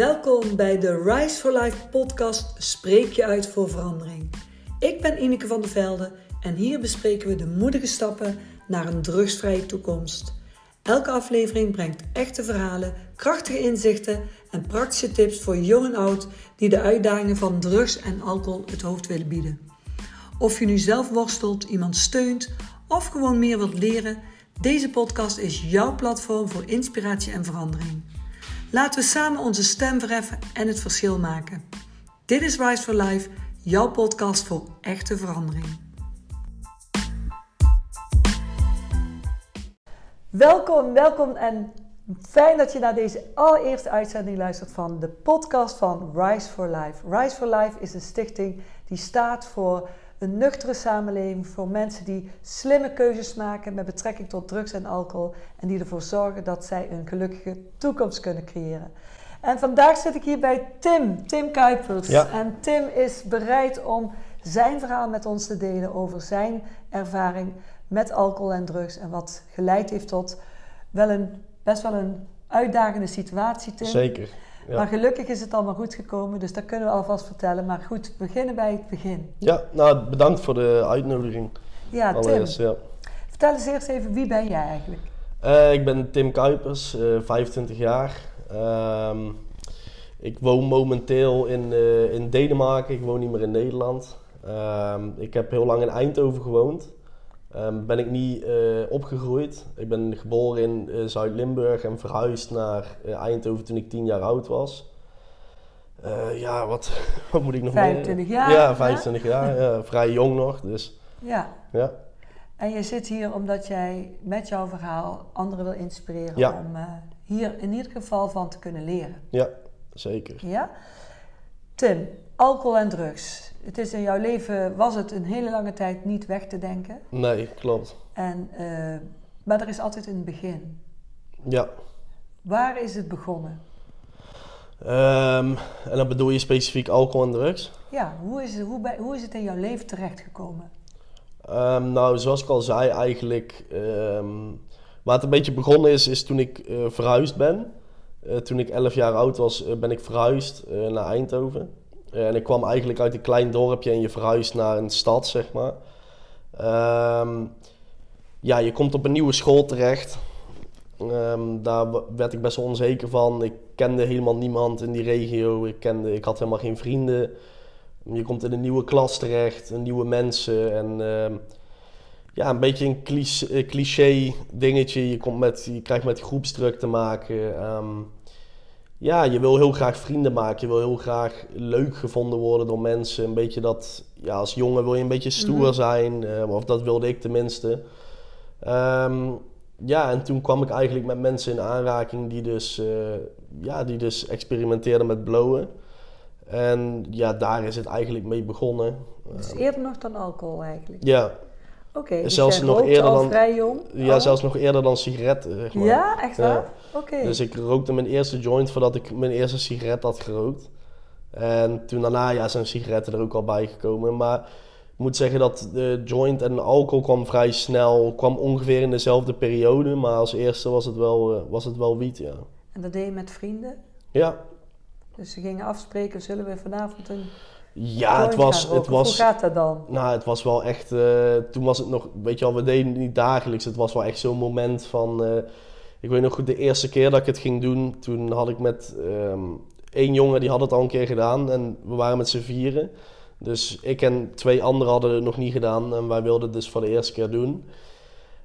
Welkom bij de Rise for Life podcast Spreek je uit voor verandering. Ik ben Ineke van der Velde en hier bespreken we de moedige stappen naar een drugsvrije toekomst. Elke aflevering brengt echte verhalen, krachtige inzichten en praktische tips voor jong en oud die de uitdagingen van drugs en alcohol het hoofd willen bieden. Of je nu zelf worstelt, iemand steunt of gewoon meer wilt leren, deze podcast is jouw platform voor inspiratie en verandering. Laten we samen onze stem verheffen en het verschil maken. Dit is Rise for Life, jouw podcast voor echte verandering. Welkom, welkom en fijn dat je naar deze allereerste uitzending luistert van de podcast van Rise for Life. Rise for Life is een stichting die staat voor een nuchtere samenleving voor mensen die slimme keuzes maken met betrekking tot drugs en alcohol en die ervoor zorgen dat zij een gelukkige toekomst kunnen creëren. En vandaag zit ik hier bij Tim, Tim Kuipers. En Tim is bereid om zijn verhaal met ons te delen over zijn ervaring met alcohol en drugs en wat geleid heeft tot wel een, best wel een uitdagende situatie, Tim. Zeker. Maar gelukkig is het allemaal goed gekomen, dus dat kunnen we alvast vertellen. Maar goed, beginnen bij het begin. Ja, nou bedankt voor de uitnodiging. Ja, Tim. Ja. Vertel eens eerst even, wie ben jij eigenlijk? Uh, ik ben Tim Kuipers, uh, eh, 25 jaar. Uh, ik woon momenteel in, uh, in Denemarken, ik woon niet meer in Nederland. Ehm, ik heb heel lang in Eindhoven gewoond. Um, ben ik niet uh, opgegroeid. Ik ben geboren in uh, Zuid-Limburg en verhuisd naar uh, Eindhoven toen ik 10 jaar oud was. ja, wat, wat moet ik nog 25 jaar? Ja, 25 jaar. Ja, vrij jong nog, dus... Ja. ja. En je zit hier omdat jij met jouw verhaal anderen wil inspireren ja. om hier in ieder geval van te kunnen leren. Ja, zeker. Ja? Tim, alcohol en drugs het is in jouw leven, was het een hele lange tijd niet weg te denken. Nee, klopt. En, uh, maar er is altijd een begin. Ja. Waar is het begonnen? Um, en dan bedoel je specifiek alcohol en drugs? Ja, hoe is het, hoe bij, hoe is het in jouw leven terechtgekomen? Um, nou, zoals ik al zei, eigenlijk. Um, waar het een beetje begonnen is, is toen ik uh, verhuisd ben. Uh, toen ik 11 jaar oud was, uh, ben ik verhuisd naar Eindhoven. Eh, en ik kwam eigenlijk uit een klein dorpje en je verhuist naar een stad, zeg maar. Ehm, ja, je komt op een nieuwe school terecht. Um, daar werd ik best wel onzeker van. Ik kende helemaal niemand in die regio. Ik, kende, ik had helemaal geen vrienden. Je komt in een nieuwe klas terecht, nieuwe mensen. En uh, ja, een beetje een cliché, cliché, dingetje. Je, komt met, je krijgt met groepsdruk te maken. Ja, je wil heel graag vrienden maken. Je wil heel graag leuk gevonden worden door mensen. Een beetje dat, ja, als jongen wil je een beetje stoer mhm. zijn. Uh, of dat wilde ik tenminste. Um, ja, en toen kwam ik eigenlijk met mensen in aanraking die dus, uh, ja, die dus experimenteerden met blowen. En ja, daar is het eigenlijk mee begonnen. Dus eerder nog dan alcohol eigenlijk? Ja, Oké, dus zelfs nog eerder dan, vrij jong? Ja, oh. zelfs nog eerder dan sigaretten. Zeg maar. Ja, echt waar? Oké. Dus ik rookte mijn eerste joint voordat ik mijn eerste sigaret had gerookt. En toen daarna ja, zijn sigaretten er ook al bij gekomen. Maar ik moet zeggen dat de joint en alcohol kwam vrij snel. Kwam ongeveer in dezelfde periode. Maar als eerste was het wel, uh, was het wel wiet, ja. En dat deed je met vrienden? Ja. Dus ze gingen afspreken, zullen we vanavond een ja, het was, het was. Hoe gaat dat dan? Nou, het was wel echt. Uh, toen was het nog. Weet je wel, we deden het niet dagelijks. Het was wel echt zo'n moment van. Uh, ik weet nog goed, de eerste keer dat ik het ging doen. Toen had ik met um, één jongen, die had het al een keer gedaan. En we waren met z'n vieren. Dus ik en twee anderen hadden het nog niet gedaan. En wij wilden het dus voor de eerste keer doen.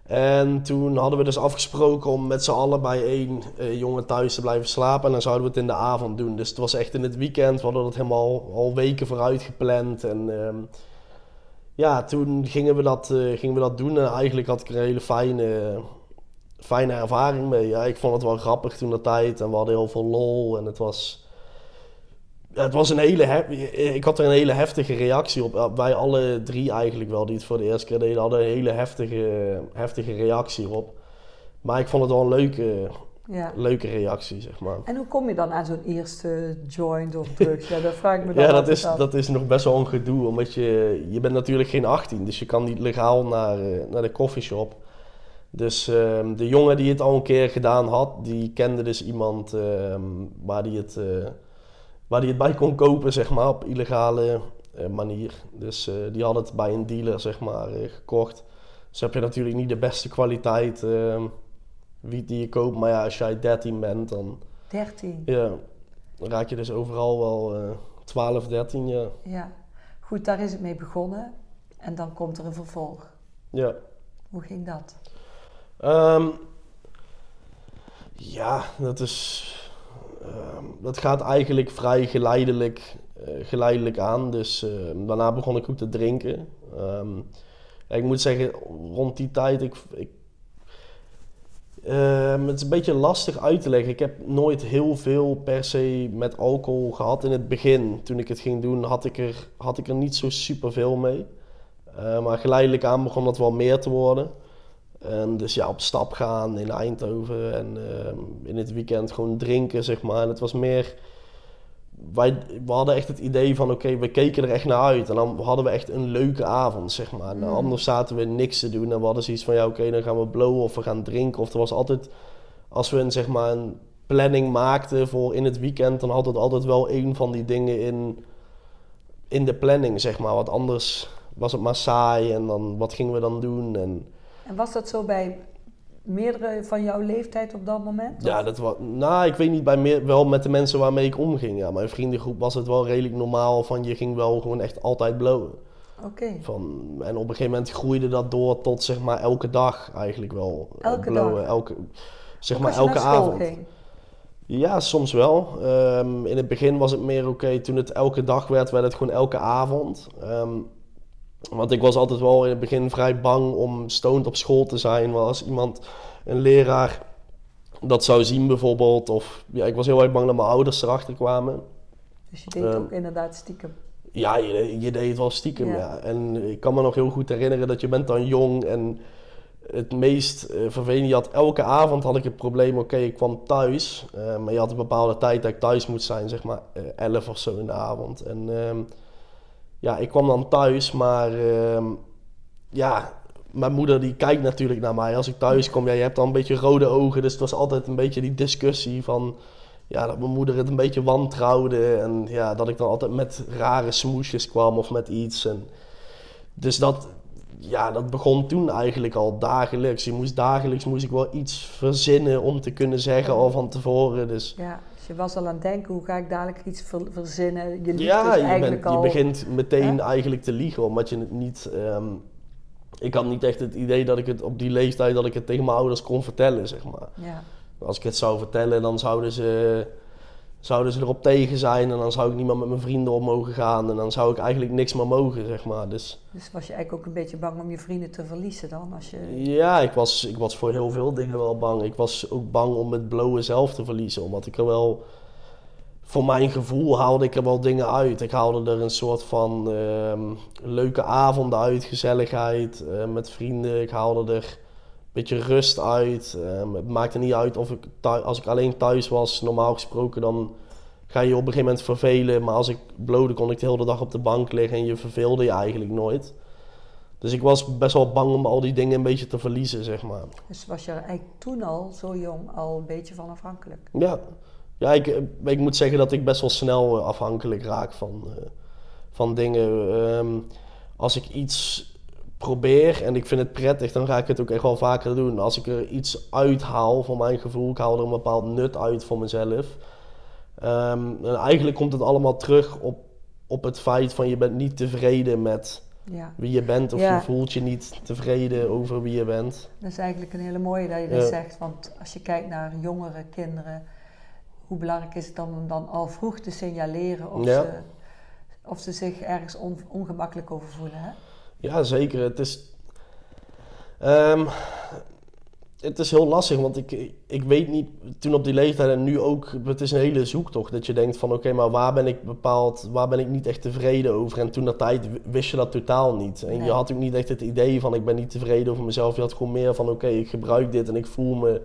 En toen hadden we dus afgesproken om met z'n allen bij één uh, jongen thuis te blijven slapen. En dan zouden we het in de avond doen. Dus het was echt in het weekend. We hadden dat helemaal al weken vooruit gepland. En uh, ja, toen gingen we, dat, uh, gingen we dat doen. En eigenlijk had ik er een hele fijne, fijne ervaring mee. Ja, ik vond het wel grappig toen de tijd. En we hadden heel veel lol. En het was het was een hele ik had er een hele heftige reactie op. Wij alle drie eigenlijk wel, die het voor de eerste keer deden, hadden een hele heftige, heftige reactie erop. Maar ik vond het wel een leuke, ja. leuke reactie, zeg maar. En hoe kom je dan aan zo'n eerste joint of drugs? Ja, dat vraag ik me dan Ja, dat is, dat is nog best wel een gedoe, omdat je, je bent natuurlijk geen 18, dus je kan niet legaal naar, eh, naar de coffeeshop. Dus ehm, de jongen die het al een keer gedaan had, die kende dus iemand ehm, waar, die het, eh, waar die het bij kon kopen, zeg maar, op illegale eh, manier. Dus eh, die had het bij een dealer, zeg maar, eh, gekocht. Dus heb je natuurlijk niet de beste kwaliteit ehm, wiet die je koopt. Maar ja, als jij 13 bent, dan, 13. ja, dan raak je dus overal wel eh 12, 13, ja. Ja. Goed, daar is het mee begonnen. En dan komt er een vervolg. ja. Hoe ging dat? Ehm, ja, dat is. Ehm, dat gaat eigenlijk vrij geleidelijk, eh, geleidelijk aan. Dus ehm, daarna begon ik ook te drinken. Ja, ik moet zeggen, rond die tijd. Ik, ik, het is een beetje lastig uit te leggen. Ik heb nooit heel veel per se met alcohol gehad. In het begin, toen ik het ging doen, had ik er, had ik er niet zo super veel mee. Maar geleidelijk aan begon dat wel meer te worden. En dus ja, op stap gaan in Eindhoven en ehm, in het weekend gewoon drinken, zeg maar. En het was meer... Wij, we hadden echt het idee van, oké, we keken er echt naar uit. En dan hadden we echt een leuke avond, zeg maar. En Mm. anders zaten we niks te doen. En we hadden zoiets van, ja, oké, dan gaan we blowen of we gaan drinken. Of er was altijd, als we een, zeg maar, een planning maakten voor in het weekend... dan had het altijd wel een van die dingen in, in de planning, zeg maar. Want anders was het maar saai en dan, wat gingen we dan doen? En... En was dat zo bij meerdere van jouw leeftijd op dat moment? Ja, Of- dat was. Nou, ik weet niet, bij meer, wel met de mensen waarmee ik omging. Ja, mijn vriendengroep was het wel redelijk normaal. Van je ging wel gewoon echt altijd blowen. Oké. Van, en op een gegeven moment groeide dat door tot zeg maar elke dag eigenlijk wel. eh, Elke blowen. dag? Elke, zeg maar elke avond. ging? Ja, soms wel. Ehm, in het begin was het meer oké. Toen het elke dag werd, werd het gewoon elke avond. Ehm, want ik was altijd wel in het begin vrij bang om stoned op school te zijn. Want als iemand, een leraar, dat zou zien bijvoorbeeld. Of ja, ik was heel erg bang dat mijn ouders erachter kwamen. Dus je deed het Ehm, ook inderdaad stiekem. Ja, je, je deed het wel stiekem, Ja. ja. En ik kan me nog heel goed herinneren dat je bent dan jong en het meest eh, vervelende, je had elke avond had ik het probleem, oké, ik kwam thuis, eh, maar je had een bepaalde tijd dat ik thuis moest zijn, zeg maar eh, 11 of zo in de avond. En ehm, ja, ik kwam dan thuis, maar ehm, ja, mijn moeder die kijkt natuurlijk naar mij als ik thuis kom. Ja, je hebt dan een beetje rode ogen, dus het was altijd een beetje die discussie van ja, dat mijn moeder het een beetje wantrouwde. En ja, dat ik dan altijd met rare smoesjes kwam of met iets. En dus dat, ja, dat begon toen eigenlijk al dagelijks. Je moest dagelijks moest ik wel iets verzinnen om te kunnen zeggen al van tevoren. Dus Ja, dus je was al aan het denken, hoe ga ik dadelijk iets ver- verzinnen? Je liet ja, dus je, eigenlijk bent, je al... begint meteen Hè? eigenlijk te liegen, omdat je het niet... ehm, ik had niet echt het idee dat ik het op die leeftijd dat ik het tegen mijn ouders kon vertellen, zeg maar. Ja, Als ik het zou vertellen, dan zouden ze, zouden ze erop tegen zijn. En dan zou ik niet meer met mijn vrienden op mogen gaan. En dan zou ik eigenlijk niks meer mogen, zeg maar. Dus dus was je eigenlijk ook een beetje bang om je vrienden te verliezen dan? Als je... ja, ik was, ik was voor heel veel dingen wel bang. Ik was ook bang om het blowen zelf te verliezen. Omdat ik er wel... Voor mijn gevoel haalde ik er wel dingen uit. Ik haalde er een soort van ehm, leuke avonden uit, gezelligheid eh, met vrienden. Ik haalde er beetje rust uit. Ehm, het maakte niet uit of ik als ik alleen thuis was, normaal gesproken, dan ga je je op een gegeven moment vervelen. Maar als ik blode kon ik de hele dag op de bank liggen en je verveelde je eigenlijk nooit. Dus ik was best wel bang om al die dingen een beetje te verliezen, zeg maar. Dus was je eigenlijk toen al, zo jong, al een beetje van afhankelijk? Ja, ja ik, eh, ik moet zeggen dat ik best wel snel eh, afhankelijk raak van, eh, van dingen. Ehm, als ik iets probeer en ik vind het prettig, dan ga ik het ook echt wel vaker doen. Als ik er iets uithaal voor mijn gevoel, ik haal er een bepaald nut uit voor mezelf. Ehm, en eigenlijk komt het allemaal terug op, op het feit van je bent niet tevreden met Ja, wie je bent of Ja. je voelt je niet tevreden over wie je bent. dat is eigenlijk een hele mooie dat je dat Ja. zegt. Want als je kijkt naar jongere kinderen, hoe belangrijk is het dan om dan al vroeg te signaleren of, ze, of ze zich ergens on- ongemakkelijk over voelen? Hè? Ja, zeker. Het is. Ehm, het is heel lastig, want ik, ik weet niet, toen op die leeftijd en nu ook, het is een hele zoektocht. Dat je denkt van oké, maar waar ben ik bepaald, waar ben ik niet echt tevreden over? En toen dat tijd wist je dat totaal niet. En Nee. je had ook niet echt het idee van ik ben niet tevreden over mezelf. Je had gewoon meer van oké, ik gebruik dit en ik voel me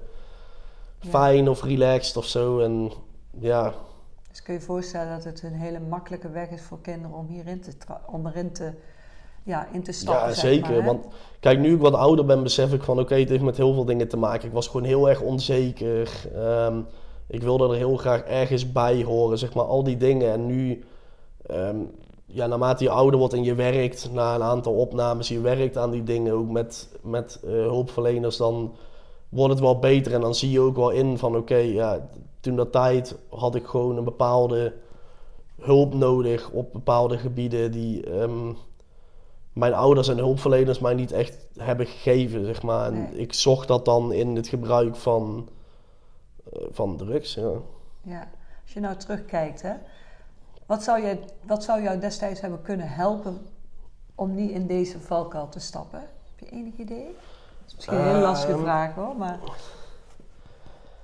Ja. fijn of relaxed of zo. En ja, Dus kun je je voorstellen dat het een hele makkelijke weg is voor kinderen om hierin te, om erin te, ja, in te stappen. Ja, zeker. maar, want kijk, nu ik wat ouder ben, besef ik van oké, het heeft met heel veel dingen te maken. Ik was gewoon heel erg onzeker. Ehm, ik wilde er heel graag ergens bij horen, zeg maar, al die dingen. En nu, ehm, ja, naarmate je ouder wordt en je werkt na een aantal opnames, je werkt aan die dingen ook met, met eh, hulpverleners, dan wordt het wel beter. En dan zie je ook wel in van oké, ja, toen dat tijd had ik gewoon een bepaalde hulp nodig op bepaalde gebieden die ehm, mijn ouders en hulpverleners mij niet echt hebben gegeven, zeg maar. En Nee. ik zocht dat dan in het gebruik van, eh, van drugs, ja. Ja, als je nou terugkijkt, hè, wat, zou je, wat zou jou destijds hebben kunnen helpen om niet in deze valkuil te stappen? Heb je enig idee? Dat is misschien een heel lastige Ehm. vraag hoor, maar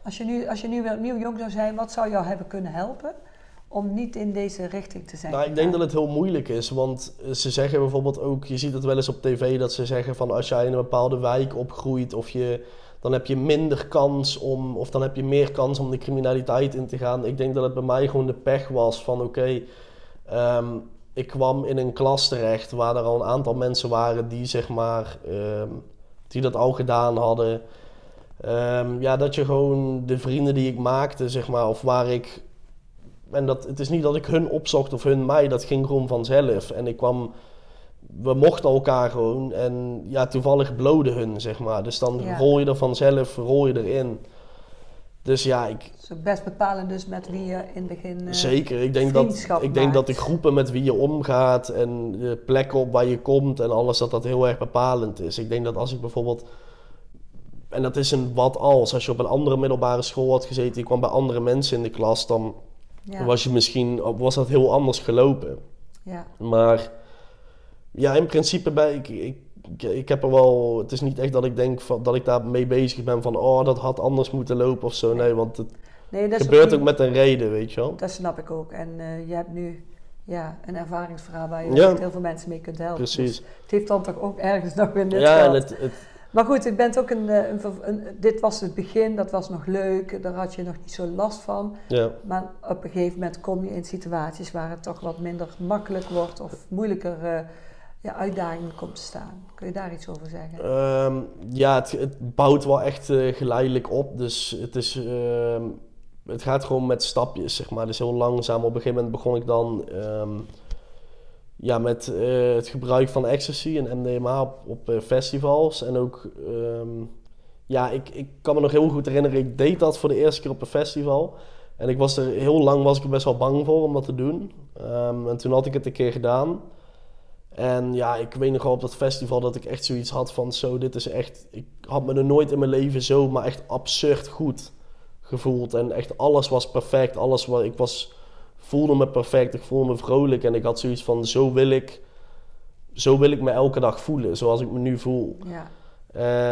als je, nu, als je nu weer opnieuw jong zou zijn, wat zou jou hebben kunnen helpen om niet in deze richting te zijn? Nou, ik denk dat het heel moeilijk is, want eh, ze zeggen bijvoorbeeld ook, je ziet het wel eens op tv, dat ze zeggen van als jij in een bepaalde wijk opgroeit of je, dan heb je minder kans om, of dan heb je meer kans om de criminaliteit in te gaan. Ik denk dat het bij mij gewoon de pech was van oké, ehm, ik kwam in een klas terecht waar er al een aantal mensen waren die zeg maar, ehm, die dat al gedaan hadden. Ehm, ja, dat je gewoon de vrienden die ik maakte, zeg maar, of waar ik en dat, het is niet dat ik hun opzocht of hun mij, dat ging gewoon vanzelf. En ik kwam, we mochten elkaar gewoon en ja, toevallig bloden hun, zeg maar. Dus dan Ja. rol je er vanzelf, rol je erin. Dus ja, ik, Zo best bepalen dus met wie je in het begin... eh, zeker. Ik denk, dat, ik denk dat de groepen met wie je omgaat en de plekken op waar je komt en alles, dat dat heel erg bepalend is. Ik denk dat als ik bijvoorbeeld, en dat is een wat als, als je op een andere middelbare school had gezeten, je kwam bij andere mensen in de klas, dan ja, was je misschien, was dat heel anders gelopen. ja, Maar ja, in principe bij ik, ik, ik, ik heb er wel. Het is niet echt dat ik denk van, dat ik daar mee bezig ben van oh, dat had anders moeten lopen of zo. Nee, want het nee, dat gebeurt ook met een reden, weet je wel. Dat snap ik ook. En eh, je hebt nu ja, een ervaringsverhaal waar je Ja. heel veel mensen mee kunt helpen. Precies. Dus het heeft dan toch ook ergens nog weer nut Ja, en het, het, Maar goed, je bent ook een, eh, een, Dit was het begin, dat was nog leuk. Daar had je nog niet zo last van. ja. Maar op een gegeven moment kom je in situaties waar het toch wat minder makkelijk wordt of moeilijker eh, ja, uitdagingen komt te staan. Kun je daar iets over zeggen? Ehm, ja, het, het bouwt wel echt eh, geleidelijk op. Dus het is. ehm, het gaat gewoon met stapjes, zeg maar. Dus heel langzaam. Op een gegeven moment begon ik dan. ehm, ja, met eh, het gebruik van ecstasy en MDMA op, op eh, festivals. En ook. ehm, ja, ik, ik kan me nog heel goed herinneren. Ik deed dat voor de eerste keer op een festival. En ik was er heel lang was ik er best wel bang voor om dat te doen. Ehm, en toen had ik het een keer gedaan. En ja, ik weet nog wel op dat festival dat ik echt zoiets had van zo, dit is echt... Ik had me er nooit in mijn leven zo, maar echt absurd goed gevoeld. En echt alles was perfect. Alles wat ik was, voelde me perfect. Ik voelde me vrolijk. En ik had zoiets van, zo wil ik, zo wil ik me elke dag voelen. Zoals ik me nu voel. Ja,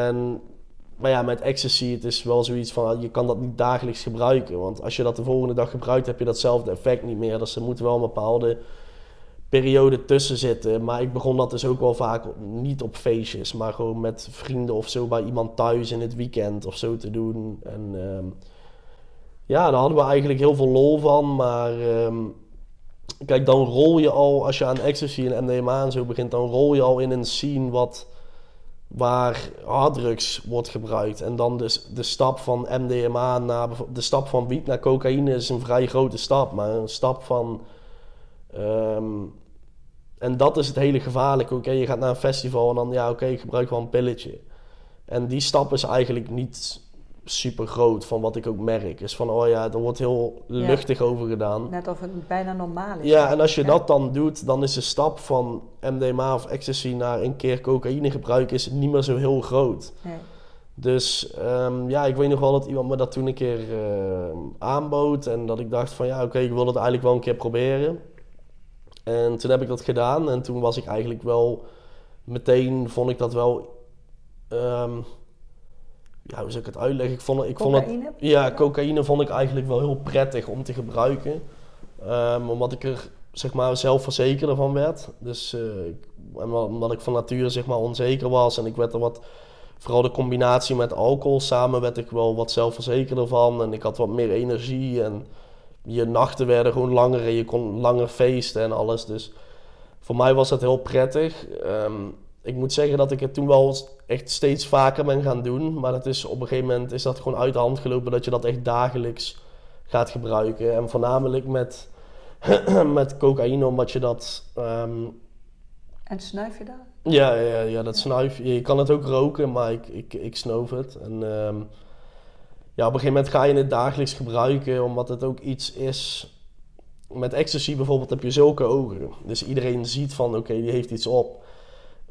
En, maar ja, met ecstasy, het is wel zoiets van, je kan dat niet dagelijks gebruiken. Want als je dat de volgende dag gebruikt, heb je datzelfde effect niet meer. Dus er moet wel een bepaalde periode tussen zitten. Maar ik begon dat dus ook wel vaak niet op feestjes, maar gewoon met vrienden of zo bij iemand thuis in het weekend of zo te doen. En ehm, ja, daar hadden we eigenlijk heel veel lol van. Maar ehm, kijk, dan rol je al, als je aan ecstasy en MDMA en zo begint, dan rol je al in een scene wat waar harddrugs wordt gebruikt. En dan dus de stap van MDMA naar de stap van wiet naar cocaïne is een vrij grote stap. Maar een stap van. ehm, en dat is het hele gevaarlijke. Oké, je gaat naar een festival en dan ja, oké, ik gebruik wel een pilletje. En die stap is eigenlijk niet super groot van wat ik ook merk. Is van oh ja, er wordt heel Ja. luchtig over gedaan. net of het bijna normaal is. Ja, en als je dat dan doet, dan is de stap van MDMA of ecstasy naar een keer cocaïne gebruiken is niet meer zo heel groot. Nee. Dus ehm, ja, ik weet nog wel dat iemand me dat toen een keer ehm, aanbood. En dat ik dacht van ja, oké, ik wil het eigenlijk wel een keer proberen. En toen heb ik dat gedaan. En toen was ik eigenlijk wel meteen, vond ik dat wel... ehm, ja, hoe zou ik het uitleggen? Ik vond, ik vond het, Cocaïne? ja, cocaïne vond ik eigenlijk wel heel prettig om te gebruiken. Ehm, omdat ik er zeg maar zelfverzekerder van werd. Dus wel omdat ik van nature zeg maar onzeker was en ik werd er wat, vooral de combinatie met alcohol samen werd ik wel wat zelfverzekerder van. En ik had wat meer energie en je nachten werden gewoon langer en je kon langer feesten en alles. Dus voor mij was dat heel prettig. Ehm, ik moet zeggen dat ik het toen wel echt steeds vaker ben gaan doen. Maar dat is, op een gegeven moment is dat gewoon uit de hand gelopen dat je dat echt dagelijks gaat gebruiken. En voornamelijk met, met cocaïne, omdat je dat... ehm, En snuif je daar? ja, ja, ja, dat snuif je. Je kan het ook roken, maar ik, ik, ik snoof het. En ehm, ja, op een gegeven moment ga je het dagelijks gebruiken, omdat het ook iets is. Met ecstasy bijvoorbeeld heb je zulke ogen. Dus iedereen ziet van, oké, die heeft iets op.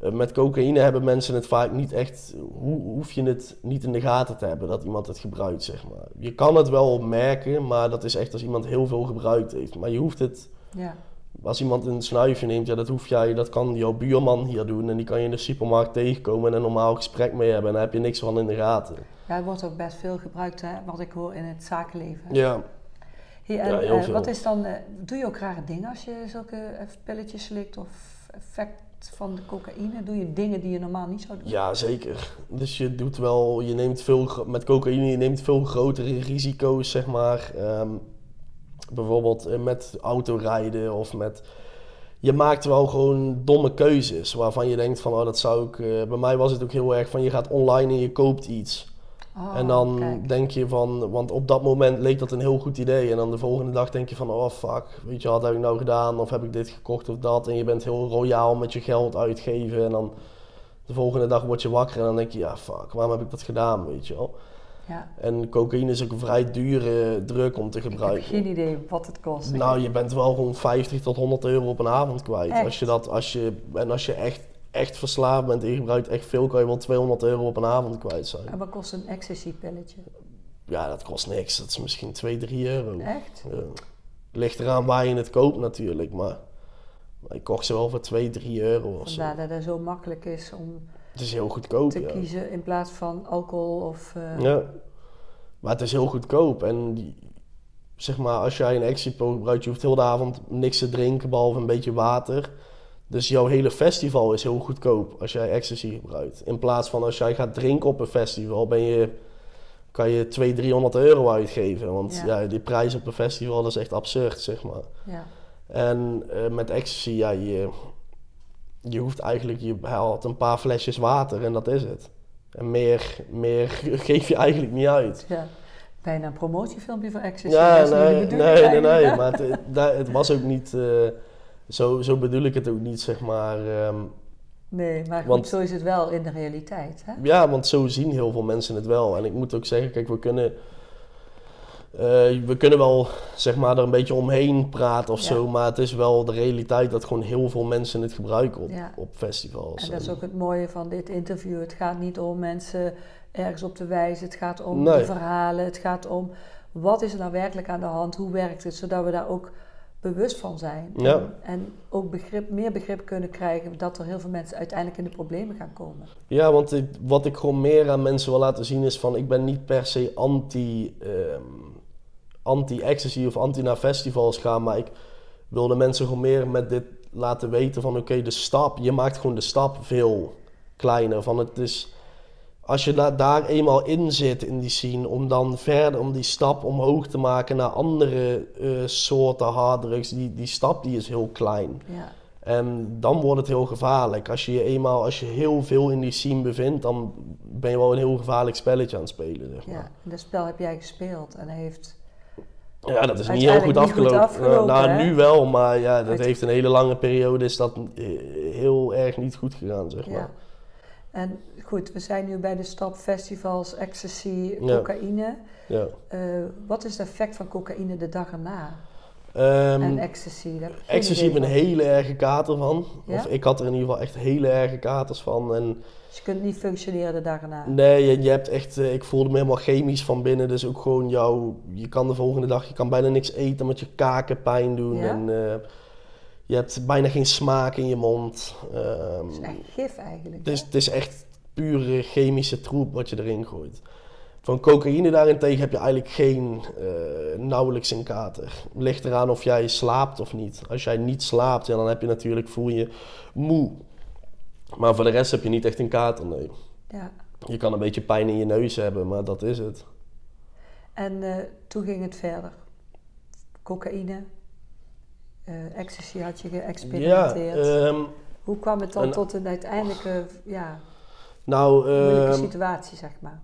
Eh, met cocaïne hebben mensen het vaak niet echt, hoe hoef je het niet in de gaten te hebben dat iemand het gebruikt, zeg maar. Je kan het wel merken, maar dat is echt als iemand heel veel gebruikt heeft. Maar je hoeft het Ja. als iemand een snuifje neemt, ja, dat hoef jij, dat kan jouw buurman hier doen. En die kan je in de supermarkt tegenkomen en een normaal gesprek mee hebben. En daar heb je niks van in de gaten. Ja, het wordt ook best veel gebruikt, hè, wat ik hoor in het zakenleven. Ja, Hey, en, Ja, heel eh, veel. wat is dan, eh, doe je ook rare dingen als je zulke pilletjes slikt of effect van de cocaïne? Doe je dingen die je normaal niet zou doen? ja, zeker. Dus je doet wel, je neemt veel, met cocaïne, je neemt veel grotere risico's, zeg maar. Ehm, bijvoorbeeld eh, met autorijden of met... Je maakt wel gewoon domme keuzes waarvan je denkt van, oh, dat zou ik... eh, bij mij was het ook heel erg van, je gaat online en je koopt iets. Oh, En dan kijk. denk je van, want op dat moment leek dat een heel goed idee. En dan de volgende dag denk je van, oh fuck, weet je, wat heb ik nou gedaan? Of heb ik dit gekocht of dat? En je bent heel royaal met je geld uitgeven. En dan de volgende dag word je wakker en dan denk je, ja fuck, waarom heb ik dat gedaan, weet je wel? Ja, En cocaïne is ook een vrij dure druk om te ik heb gebruiken. geen idee wat het kost. Nou, je bent wel gewoon 50 tot 100 euro op een avond kwijt. Echt? Als je dat, als je, en als je echt, echt verslaafd bent en je gebruikt echt veel, kan je wel 200 euro op een avond kwijt zijn. En wat kost een ecstasy-pilletje? Ja, dat kost niks. Dat is misschien 2, 3 euro. Echt? Ja. Ligt eraan waar je het koopt natuurlijk, maar, ik kocht ze wel voor 2, 3 euro of zo. Vandaar dat het zo makkelijk is om Het is heel goedkoop, te ja. kiezen in plaats van alcohol of... eh, ja. Maar het is heel goedkoop en die- zeg maar, als jij een Exipo gebruikt, je hoeft heel de avond niks te drinken behalve een beetje water. Dus jouw hele festival is heel goedkoop als jij ecstasy gebruikt. In plaats van als jij gaat drinken op een festival, ben je, kan je 200, 300 euro uitgeven. Want Ja. ja. die prijs op een festival dat is echt absurd, zeg maar. ja. En eh, met ecstasy, ja, je, je hoeft eigenlijk, je haalt een paar flesjes water en dat is het. En meer, meer geef je eigenlijk niet uit. ja. Bijna een promotiefilmpje voor ecstasy. Ja, nee, nee, nee, maar het, het was ook niet, eh, zo, zo bedoel ik het ook niet, zeg maar. ehm, Nee, maar goed, Want- zo is het wel in de realiteit, hè? ja, want zo zien heel veel mensen het wel. En ik moet ook zeggen, kijk, we kunnen, eh, we kunnen wel, zeg maar, er een beetje omheen praten of Ja. zo, maar het is wel de realiteit dat gewoon heel veel mensen het gebruiken op, Ja. op festivals. En dat is ook het mooie van dit interview. Het gaat niet om mensen ergens op te wijzen. Het gaat om Nee. de verhalen. Het gaat om wat is er nou werkelijk aan de hand? Hoe werkt het? Zodat we daar ook bewust van zijn. Ja. En, en ook begrip, meer begrip kunnen krijgen dat er heel veel mensen uiteindelijk in de problemen gaan komen. Ja, want ik- wat ik gewoon meer aan mensen wil laten zien is van... ik ben niet per se anti, ehm, anti-ecstasy of anti naar festivals gaan... maar ik wil de mensen gewoon meer met dit laten weten van... oké, de stap, je maakt gewoon de stap veel kleiner. Van het is, als je da- daar eenmaal in zit in die scene... om dan verder, om die stap omhoog te maken naar andere eh, soorten harddrugs... Die, die stap die is heel klein. Ja, En dan wordt het heel gevaarlijk. Als je je eenmaal, als je heel veel in die scene bevindt, dan ben je wel een heel gevaarlijk spelletje aan het spelen. Zeg ja. maar. En dat spel heb jij gespeeld. En heeft... ja. dat is niet heel goed goed afgelopen. afgelopen, nou, nu wel, maar ja, dat Uit- heeft een hele lange periode is dat eh, heel erg niet goed gegaan, zeg maar. Ja. En goed, we zijn nu bij de stap festivals, ecstasy, cocaïne. Ja. Eh, wat is het effect van cocaïne de dag erna? Ehm, en ecstasy? Daar geen ecstasy heb ik een hele erge kater van. Ja? Of ik had er in ieder geval echt hele erge katers van. En Dus je kunt niet functioneren de dag erna. Nee, je, je hebt echt, eh, ik voelde me helemaal chemisch van binnen. Dus ook gewoon jouw, je kan de volgende dag, je kan bijna niks eten met je kaken pijn doen. Ja? En eh, je hebt bijna geen smaak in je mond. Ehm, Het is echt gif eigenlijk. het, is, het is echt pure chemische troep wat je erin gooit. Van cocaïne daarentegen heb je eigenlijk geen, eh, nauwelijks een kater. Ligt eraan of jij slaapt of niet. Als jij niet slaapt, ja, dan heb je natuurlijk, voel je moe. Maar voor de rest heb je niet echt een kater, nee. Ja. Je kan een beetje pijn in je neus hebben, maar dat is het. En eh, toen ging het verder. Cocaïne. Uh, ecstasy had je geëxperimenteerd. Ja, ehm, hoe kwam het dan en- tot een uiteindelijke ja, nou, moeilijke ehm, situatie, zeg maar?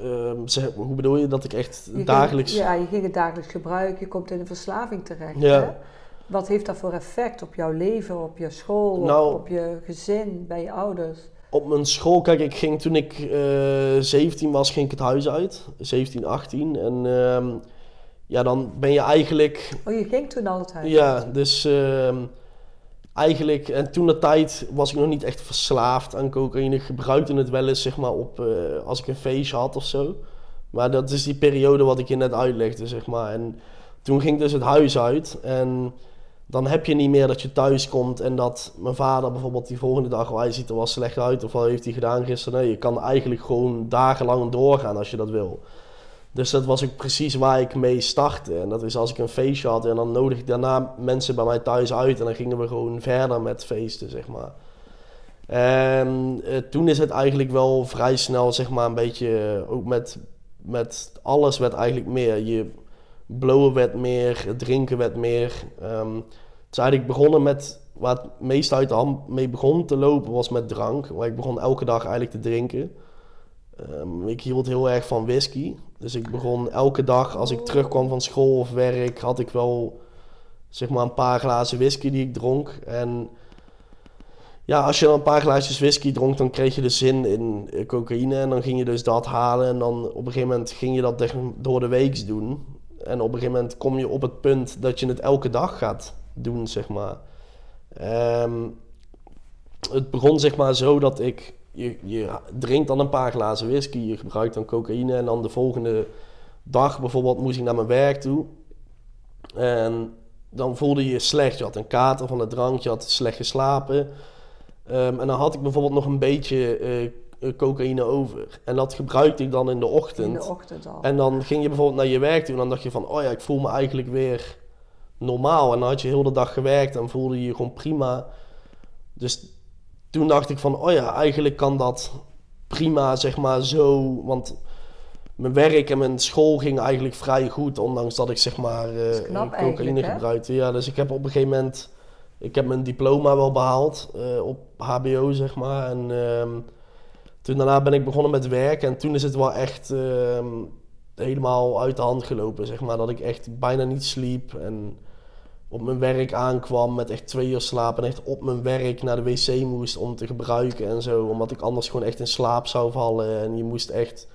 ehm, zeg- hoe bedoel je dat ik echt Je ging- dagelijks... ja, je ging het dagelijks gebruiken, je komt in een verslaving terecht. Ja. Hè? Wat heeft dat voor effect op jouw leven, op je school, op- Nou- op, je gezin, bij je ouders? Op mijn school, kijk, ik ging toen ik eh 17 was, ging ik het huis uit. 17, 18. En ja, dan ben je eigenlijk Oh, je ging toen al het huis Ja, dus ehm, eigenlijk, en toen de tijd was ik nog niet echt verslaafd aan cocaïne. Ik gebruikte het wel eens, zeg maar, op, eh, als ik een feestje had of zo. Maar dat is die periode wat ik je net uitlegde, zeg maar. En toen ging dus het huis uit en dan heb je niet meer dat je thuis komt en dat mijn vader bijvoorbeeld die volgende dag, oh, hij ziet er wel slecht uit of wat heeft hij gedaan gisteren. Nee, je kan eigenlijk gewoon dagenlang doorgaan als je dat wil. Dus dat was ook precies waar ik mee startte. En dat is als ik een feestje had en dan nodig ik daarna mensen bij mij thuis uit. En dan gingen we gewoon verder met feesten, zeg maar. En eh, toen is het eigenlijk wel vrij snel, zeg maar, een beetje... eh, ook met, met alles werd eigenlijk meer. Je blowen werd meer, het drinken werd meer. Ehm, het is eigenlijk begonnen met... Waar het meest uit de hand mee begon te lopen was met drank. Maar ik begon elke dag eigenlijk te drinken. Ehm, ik hield heel erg van whisky. Dus ik begon elke dag, als ik terugkwam van school of werk, had ik wel zeg maar een paar glazen whisky die ik dronk. En ja, als je dan een paar glaasjes whisky dronk, dan kreeg je de zin in eh, cocaïne. En dan ging je dus dat halen. En dan op een gegeven moment ging je dat door de weeks doen. En op een gegeven moment kom je op het punt dat je het elke dag gaat doen, zeg maar. Ehm, het begon zeg maar zo dat ik... Je, je drinkt dan een paar glazen whisky, je gebruikt dan cocaïne... en dan de volgende dag bijvoorbeeld moest ik naar mijn werk toe. En dan voelde je je slecht. Je had een kater van het drank, je had slecht geslapen. Ehm, en dan had ik bijvoorbeeld nog een beetje eh, eh, cocaïne over. En dat gebruikte ik dan in de ochtend. In de ochtend al. En dan ging je bijvoorbeeld naar je werk toe en dan dacht je van, oh ja, ik voel me eigenlijk weer normaal. En dan had je heel de dag gewerkt en voelde je je gewoon prima. Dus toen dacht ik van, oh ja, eigenlijk kan dat prima, zeg maar, zo. Want mijn werk en mijn school ging eigenlijk vrij goed, ondanks dat ik zeg maar eh, cocaïne gebruikte. Ja, dus ik heb op een gegeven moment, ik heb mijn diploma wel behaald eh, op HBO, zeg maar. En ehm, toen daarna ben ik begonnen met werken en toen is het wel echt ehm, helemaal uit de hand gelopen, zeg maar. Dat ik echt bijna niet sliep en op mijn werk aankwam met echt twee uur slaap en echt op mijn werk naar de wc moest om te gebruiken en zo. Omdat ik anders gewoon echt in slaap zou vallen en je moest echt...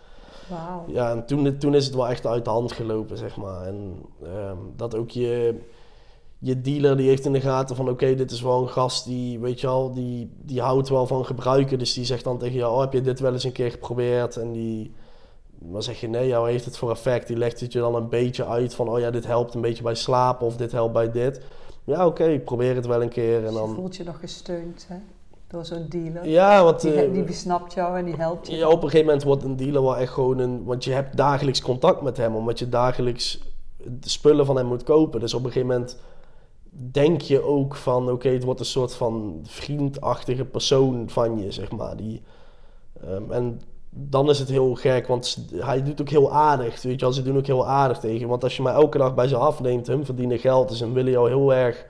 Wauw. Ja, en toen, toen is het wel echt uit de hand gelopen, zeg maar. En ehm, dat ook je, je dealer die heeft in de gaten van... oké, dit is wel een gast die, weet je wel, die, die houdt wel van gebruiken. Dus die zegt dan tegen jou, oh, heb je dit wel eens een keer geprobeerd? En die... Dan zeg je nee, jou heeft het voor effect. Die legt het je dan een beetje uit van... oh ja, dit helpt een beetje bij slapen of dit helpt bij dit. Ja, oké, ik probeer het wel een keer. En Dus je dan... voelt je nog gesteund hè? door zo'n dealer. Ja, want... die, eh, die besnapt jou en die helpt je. Ja, op een gegeven moment wordt een dealer wel echt gewoon een... Want je hebt dagelijks contact met hem, omdat je dagelijks de spullen van hem moet kopen. Dus op een gegeven moment denk je ook van... Oké, het wordt een soort van vriendachtige persoon van je, zeg maar. Die, ehm, en dan is het heel gek, want hij doet ook heel aardig. Weet je wel, ze doen ook heel aardig tegen. Want als je mij elke dag bij ze afneemt, hun verdienen geld. Dus willen jou heel erg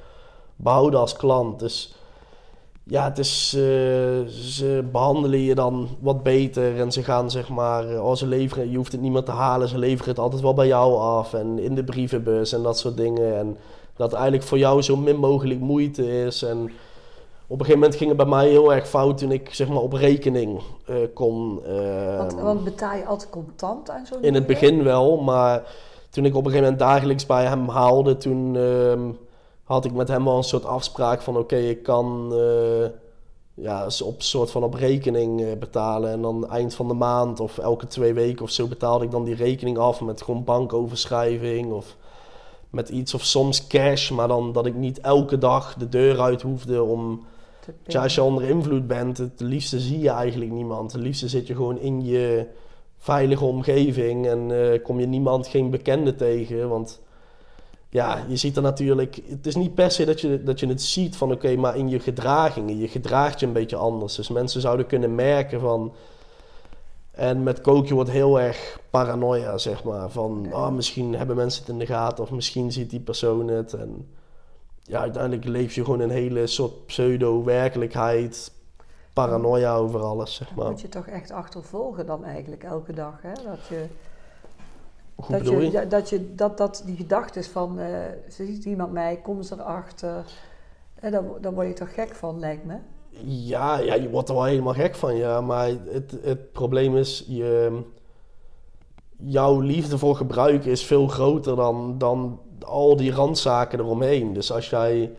behouden als klant. Dus ja, het is, eh, ze behandelen je dan wat beter en ze gaan zeg maar, oh, ze leveren, je hoeft het niet meer te halen, ze leveren het altijd wel bij jou af en in de brievenbus en dat soort dingen. En dat eigenlijk voor jou zo min mogelijk moeite is. En op een gegeven moment ging het bij mij heel erg fout toen ik zeg maar op rekening eh, kon. eh, Want, want betaal je altijd contant aan zo'n in het begin wel, maar toen ik op een gegeven moment dagelijks bij hem haalde, toen ehm, had ik met hem wel een soort afspraak van oké, ik kan eh, ja, op soort van op rekening eh, betalen. En dan eind van de maand of elke twee weken of zo betaalde ik dan die rekening af met gewoon bankoverschrijving of met iets of soms cash, maar dan dat ik niet elke dag de deur uit hoefde om Tja, als je onder invloed bent, het liefste zie je eigenlijk niemand. Het liefste zit je gewoon in je veilige omgeving en eh, kom je niemand, geen bekende tegen. Want ja, je ziet er natuurlijk... Het is niet per se dat je, dat je het ziet van oké, maar in je gedragingen. Je gedraagt je een beetje anders. Dus mensen zouden kunnen merken van... En met kookje wordt heel erg paranoia, zeg maar. Van, ah, misschien hebben mensen het in de gaten of misschien ziet die persoon het. En ja, uiteindelijk leef je gewoon een hele soort pseudo-werkelijkheid, paranoia over alles, zeg maar. moet je toch echt achtervolgen dan eigenlijk elke dag, hè? Dat je... Dat, je, dat, je, dat, dat die gedachte is van, eh ziet iemand mij, kom ze erachter. En dan, dan word je toch gek van, lijkt me. Ja, ja, je wordt er wel helemaal gek van, ja. Maar het, het probleem is, je, jouw liefde voor gebruiken is veel groter dan, dan al die randzaken eromheen. Dus als jij...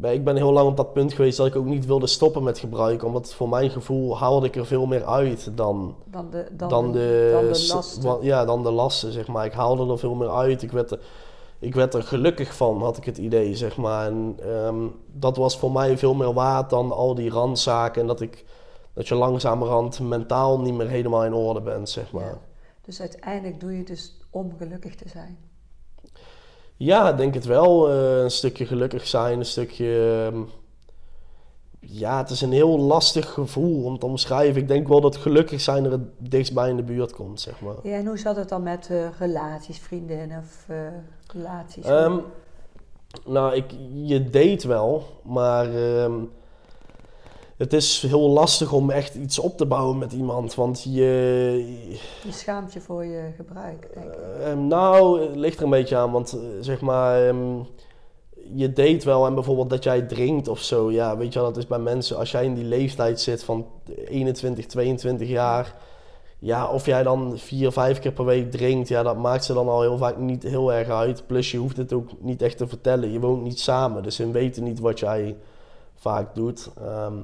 Ik ben heel lang op dat punt geweest dat ik ook niet wilde stoppen met gebruiken. Omdat voor mijn gevoel haalde ik er veel meer uit dan, Dan de, dan dan, de, de, dan de s- lasten. ja, dan de lasten, zeg maar. Ik haalde er veel meer uit. Ik werd er, ik werd er gelukkig van, had ik het idee, zeg maar. En ehm, dat was voor mij veel meer waard dan al die randzaken. En dat, ik, dat je langzamerhand mentaal niet meer helemaal in orde bent, zeg maar. Ja. Dus uiteindelijk doe je het dus om gelukkig te zijn. Ja, denk het wel. Eh, een stukje gelukkig zijn, een stukje... ehm, ja, het is een heel lastig gevoel om te omschrijven. Ik denk wel dat gelukkig zijn er het dichtst bij in de buurt komt, zeg maar. Ja, en hoe zat het dan met eh, relaties, vriendinnen of eh, relaties? Ehm, nou, ik, je date wel, maar ehm, het is heel lastig om echt iets op te bouwen met iemand. Want je, je schaamt je voor je gebruik, denk ik. ehm, nou, het ligt er een beetje aan, want eh, zeg maar, ehm, je date wel en bijvoorbeeld dat jij drinkt of zo. Ja, weet je wel, dat is bij mensen, als jij in die leeftijd zit van 21, 22 jaar. Ja, of jij dan vier, vijf keer per week drinkt, ja, dat maakt ze dan al heel vaak niet heel erg uit. Plus je hoeft het ook niet echt te vertellen. Je woont niet samen, dus ze weten niet wat jij vaak doet. Ehm,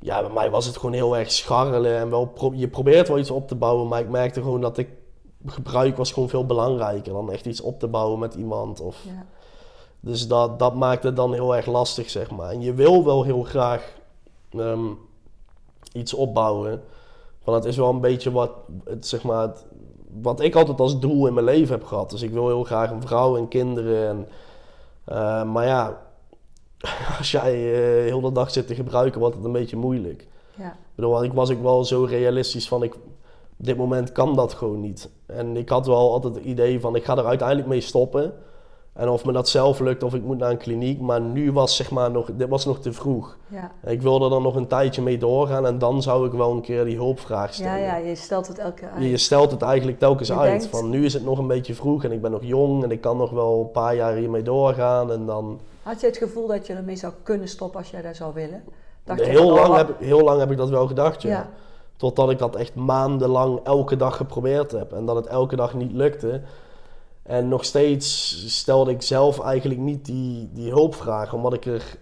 ja, bij mij was het gewoon heel erg scharrelen en wel pro- je probeert wel iets op te bouwen, maar ik merkte gewoon dat ik gebruik was gewoon veel belangrijker dan echt iets op te bouwen met iemand. Of, Ja. dus dat, dat maakt het dan heel erg lastig, zeg maar. En je wil wel heel graag ehm, iets opbouwen. Want het is wel een beetje wat, het, zeg maar, het- wat ik altijd als doel in mijn leven heb gehad. Dus ik wil heel graag een vrouw en kinderen. En, eh, maar ja, als jij eh, heel de dag zit te gebruiken, wordt het een beetje moeilijk. Ja. Ik bedoel, ik was ook wel zo realistisch van, ik, op dit moment kan dat gewoon niet. En ik had wel altijd het idee van, ik ga er uiteindelijk mee stoppen. En of me dat zelf lukt of ik moet naar een kliniek. Maar nu was zeg maar nog, dit was nog te vroeg. Ja. Ik wilde er nog een tijdje mee doorgaan en dan zou ik wel een keer die hulpvraag stellen. ja, ja, je stelt het elke keer uit. Je, je stelt het eigenlijk telkens Je uit. denkt- Van nu is het nog een beetje vroeg en ik ben nog jong en ik kan nog wel een paar jaar hiermee doorgaan. En dan... Had je het gevoel dat je ermee zou kunnen stoppen als jij dat zou willen? Dacht je Heel van, lang, oh, heb, ik- heel lang heb ik dat wel gedacht, ja. Ja. Totdat ik dat echt maandenlang elke dag geprobeerd heb. En dat het elke dag niet lukte. En nog steeds stelde ik zelf eigenlijk niet die, die hulpvraag. Omdat ik er...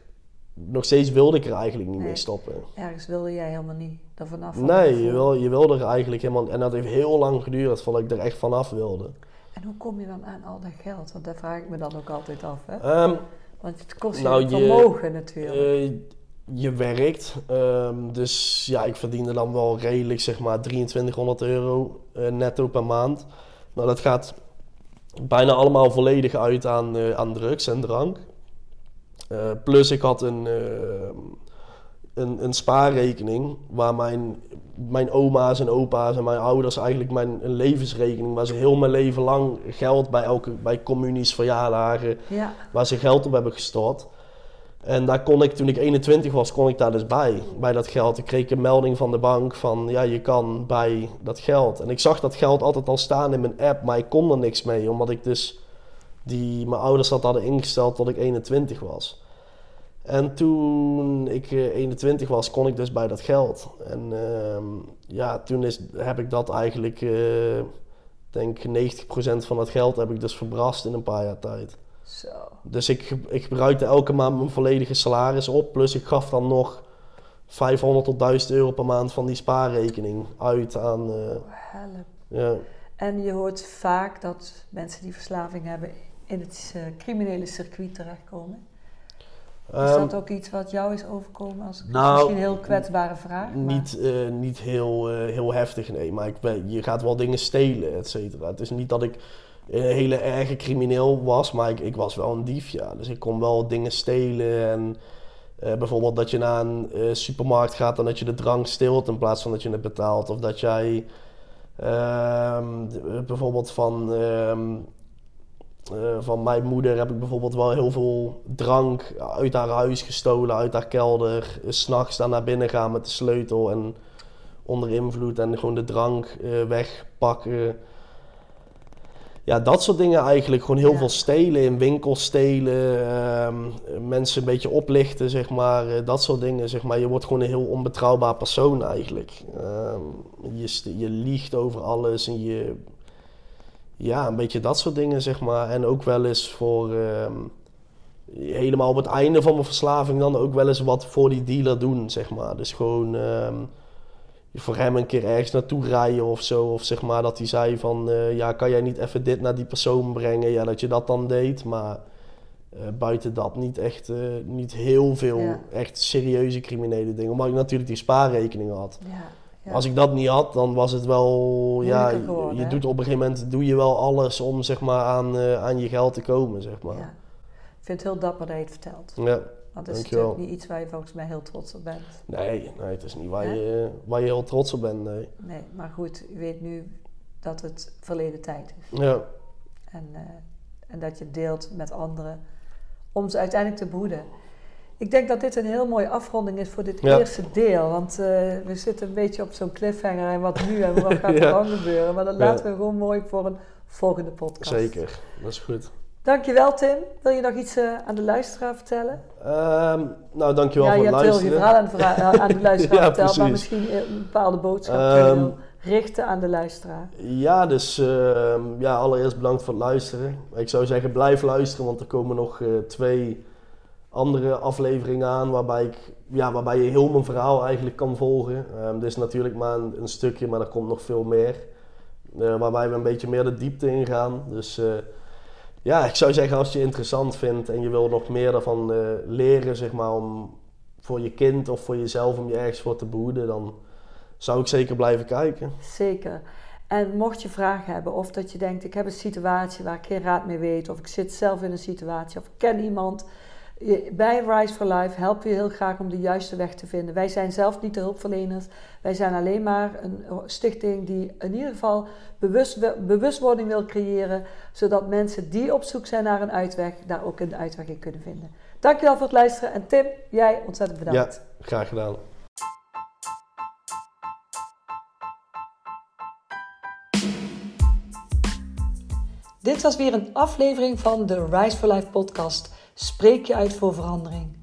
Nog steeds wilde ik er eigenlijk niet Nee. mee stoppen. Ergens wilde jij helemaal niet er vanaf. van Nee, je, wil, je wilde er eigenlijk helemaal... En dat heeft heel lang geduurd voordat ik er echt vanaf wilde. En hoe kom je dan aan al dat geld? Want daar vraag ik me dan ook altijd af. Hè? Ehm, Want het kost je Nou, je- vermogen natuurlijk. Eh, je werkt. ehm, dus ja, ik verdiende dan wel redelijk, zeg maar, 2300 euro eh, netto per maand. Nou, dat gaat bijna allemaal volledig uit aan, eh, aan drugs en drank. Plus ik had een, eh, een, een spaarrekening waar mijn, mijn oma's en opa's en mijn ouders eigenlijk mijn een levensrekening waar ze heel mijn leven lang geld bij elke bij communies, verjaardagen, ja, waar ze geld op hebben gestort. En daar kon ik, toen ik 21 was, kon ik daar dus bij, bij dat geld. Ik kreeg een melding van de bank van, ja, je kan bij dat geld. En ik zag dat geld altijd al staan in mijn app, maar ik kon er niks mee, omdat ik dus, die, mijn ouders dat hadden ingesteld tot ik 21 was. En toen ik eh, 21 was, kon ik dus bij dat geld. En ehm, ja, toen is, heb ik dat eigenlijk, eh, denk 90% van dat geld heb ik dus verbrast in een paar jaar tijd. zo. Dus ik, ik gebruikte elke maand mijn volledige salaris op. Plus ik gaf dan nog 500 tot 1000 euro per maand van die spaarrekening uit aan. eh, Help. ja. En je hoort vaak dat mensen die verslaving hebben in het eh, criminele circuit terechtkomen. Is Ehm, dat ook iets wat jou is overkomen? Als, nou, misschien een heel kwetsbare vraag. maar- niet, eh, niet heel, eh, heel heftig, nee. Maar ik ben, je gaat wel dingen stelen, et cetera. Het is niet dat ik een hele erge crimineel was, maar ik, ik was wel een dief, ja. Dus ik kon wel dingen stelen en... eh, bijvoorbeeld dat je naar een eh, supermarkt gaat en dat je de drank steelt in plaats van dat je het betaalt. Of dat jij ehm, bijvoorbeeld van, eh, van mijn moeder heb ik bijvoorbeeld wel heel veel drank uit haar huis gestolen, uit haar kelder. S S'nachts daar naar binnen gaan met de sleutel en onder invloed en gewoon de drank uh, wegpakken. Ja, dat soort dingen eigenlijk. Gewoon heel Ja. veel stelen, in winkels stelen, ehm, mensen een beetje oplichten, zeg maar. eh, dat soort dingen, zeg maar. Je wordt gewoon een heel onbetrouwbaar persoon eigenlijk. Ehm, je, je liegt over alles en je... Ja, een beetje dat soort dingen, zeg maar. En ook wel eens voor... ehm, helemaal op het einde van mijn verslaving dan ook wel eens wat voor die dealer doen, zeg maar. Dus gewoon... ehm, voor hem een keer ergens naartoe rijden of zo. Of zeg maar dat hij zei van... eh, ja, kan jij niet even dit naar die persoon brengen? Ja, dat je dat dan deed. Maar eh, buiten dat niet echt... eh, niet heel veel Ja. echt serieuze criminele dingen. Omdat ik natuurlijk die spaarrekening had. Ja, ja. Als ik dat niet had, dan was het wel... Ja, je, geworden, je doet op een gegeven moment... Doe je wel alles om zeg maar aan, eh, aan je geld te komen, zeg maar. Ja. Ik vind het heel dapper dat je het vertelt. Ja. Want dat is Dankjewel. natuurlijk niet iets waar je volgens mij heel trots op bent. Nee, nee, het is niet waar je, waar je heel trots op bent, nee. Nee, maar goed, u weet nu dat het verleden tijd is. Ja, En, eh, en dat je het deelt met anderen om ze uiteindelijk te behoeden. Ik denk dat dit een heel mooie afronding is voor dit Ja. eerste deel. Want eh, we zitten een beetje op zo'n cliffhanger en wat nu en wat gaat er Ja. dan gebeuren. Maar dat Ja. laten we gewoon mooi voor een volgende podcast. zeker. Dat is goed. Dankjewel Tim. Wil je nog iets eh, aan de luisteraar vertellen? Ehm, nou, dankjewel ja, voor je het hebt heel je luisteren. verhaal aan, aan de luisteraar Ja, verteld. Maar misschien een bepaalde boodschap je wil richten aan de luisteraar. Ja, dus ehm, ja, allereerst bedankt voor het luisteren. Ik zou zeggen, blijf luisteren, want er komen nog eh, twee andere afleveringen aan waarbij, ik, ja, waarbij je heel mijn verhaal eigenlijk kan volgen. Ehm dit is natuurlijk maar een, stukje, maar er komt nog veel meer. Eh, waarbij we een beetje meer de diepte ingaan. Dus eh, ja, ik zou zeggen, als je interessant vindt en je wil nog meer daarvan eh, leren, zeg maar, om voor je kind of voor jezelf, om je ergens voor te behoeden, dan zou ik zeker blijven kijken. Zeker. En mocht je vragen hebben of dat je denkt, ik heb een situatie waar ik geen raad mee weet, of ik zit zelf in een situatie, of ik ken iemand. Bij Rise for Life helpen we heel graag om de juiste weg te vinden. Wij zijn zelf niet de hulpverleners. Wij zijn alleen maar een stichting die in ieder geval bewust, bewustwording wil creëren, zodat mensen die op zoek zijn naar een uitweg, daar ook een uitweg in kunnen vinden. Dankjewel voor het luisteren. En Tim, jij ontzettend bedankt. Ja, graag gedaan. Dit was weer een aflevering van de Rise for Life podcast. Spreek je uit voor verandering.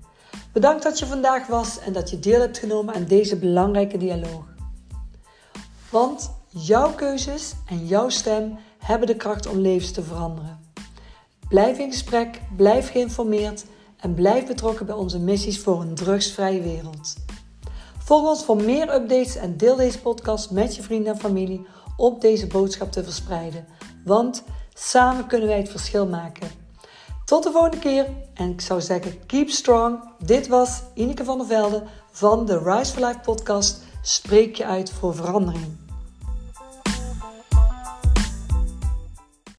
Bedankt dat je vandaag was en dat je deel hebt genomen aan deze belangrijke dialoog. Want jouw keuzes en jouw stem hebben de kracht om levens te veranderen. Blijf in gesprek, blijf geïnformeerd en blijf betrokken bij onze missies voor een drugsvrije wereld. Volg ons voor meer updates en deel deze podcast met je vrienden en familie om deze boodschap te verspreiden. Want samen kunnen wij het verschil maken. Tot de volgende keer en ik zou zeggen keep strong. Dit was Ineke van der Velde van de Rise for Life podcast. Spreek je uit voor verandering.